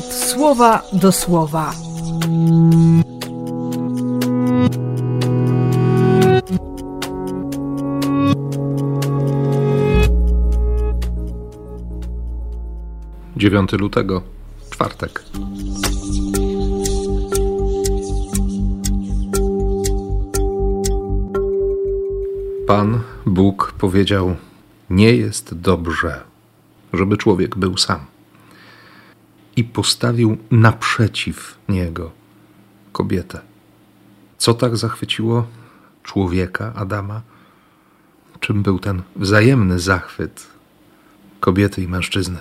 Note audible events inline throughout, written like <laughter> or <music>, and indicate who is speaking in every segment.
Speaker 1: słowa do słowa.
Speaker 2: Dziewiąty lutego, czwartek. Pan Bóg powiedział: Nie jest dobrze, żeby człowiek był sam. I postawił naprzeciw niego kobietę. Co tak zachwyciło człowieka, Adama? Czym był ten wzajemny zachwyt kobiety i mężczyzny?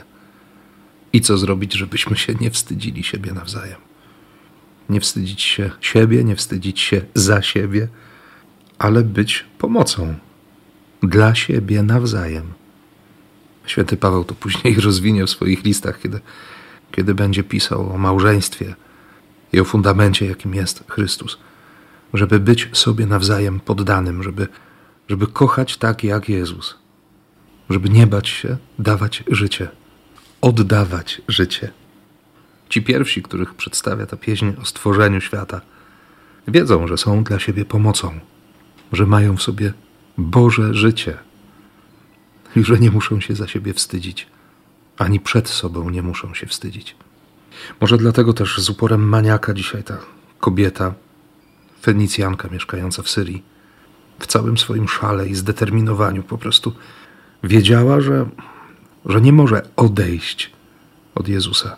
Speaker 2: I co zrobić, żebyśmy się nie wstydzili siebie nawzajem? Nie wstydzić się siebie, nie wstydzić się za siebie, ale być pomocą dla siebie nawzajem. Święty Paweł to później <laughs> rozwinie w swoich listach, kiedy, kiedy będzie pisał o małżeństwie i o fundamencie, jakim jest Chrystus. Żeby być sobie nawzajem poddanym, żeby, żeby kochać tak jak Jezus, żeby nie bać się dawać życie, oddawać życie. Ci pierwsi, których przedstawia ta pieśń o stworzeniu świata, wiedzą, że są dla siebie pomocą, że mają w sobie Boże życie i że nie muszą się za siebie wstydzić, ani przed sobą nie muszą się wstydzić. Może dlatego też z uporem maniaka dzisiaj ta kobieta, Fenicjanka mieszkająca w Syrii, w całym swoim szale i zdeterminowaniu po prostu wiedziała, że, że nie może odejść od Jezusa.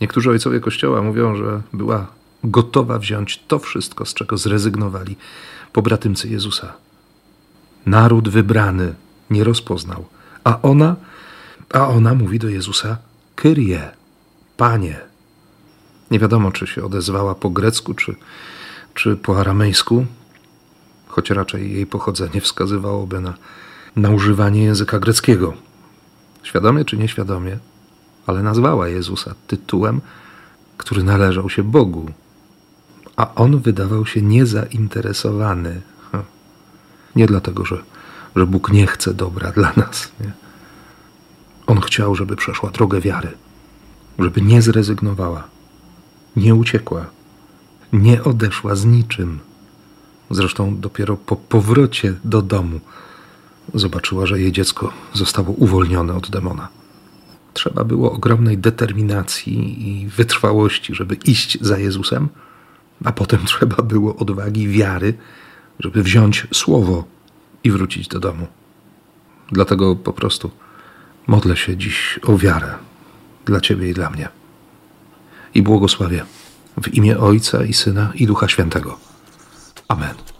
Speaker 2: Niektórzy ojcowie Kościoła mówią, że była gotowa wziąć to wszystko, z czego zrezygnowali pobratymcy Jezusa. Naród wybrany nie rozpoznał, a ona, a ona mówi do Jezusa: Kyrie, Panie. Nie wiadomo, czy się odezwała po grecku, czy, czy po aramejsku, choć raczej jej pochodzenie wskazywałoby na, na używanie języka greckiego. Świadomie czy nieświadomie, ale nazwała Jezusa tytułem, który należał się Bogu, a on wydawał się niezainteresowany. Nie dlatego, że, że Bóg nie chce dobra dla nas. Nie? On chciał, żeby przeszła drogę wiary, żeby nie zrezygnowała, nie uciekła, nie odeszła z niczym. Zresztą dopiero po powrocie do domu zobaczyła, że jej dziecko zostało uwolnione od demona. Trzeba było ogromnej determinacji i wytrwałości, żeby iść za Jezusem, a potem trzeba było odwagi, wiary, żeby wziąć słowo i wrócić do domu. Dlatego po prostu modlę się dziś o wiarę dla Ciebie i dla mnie. I błogosławię w imię Ojca i Syna i Ducha Świętego. Amen.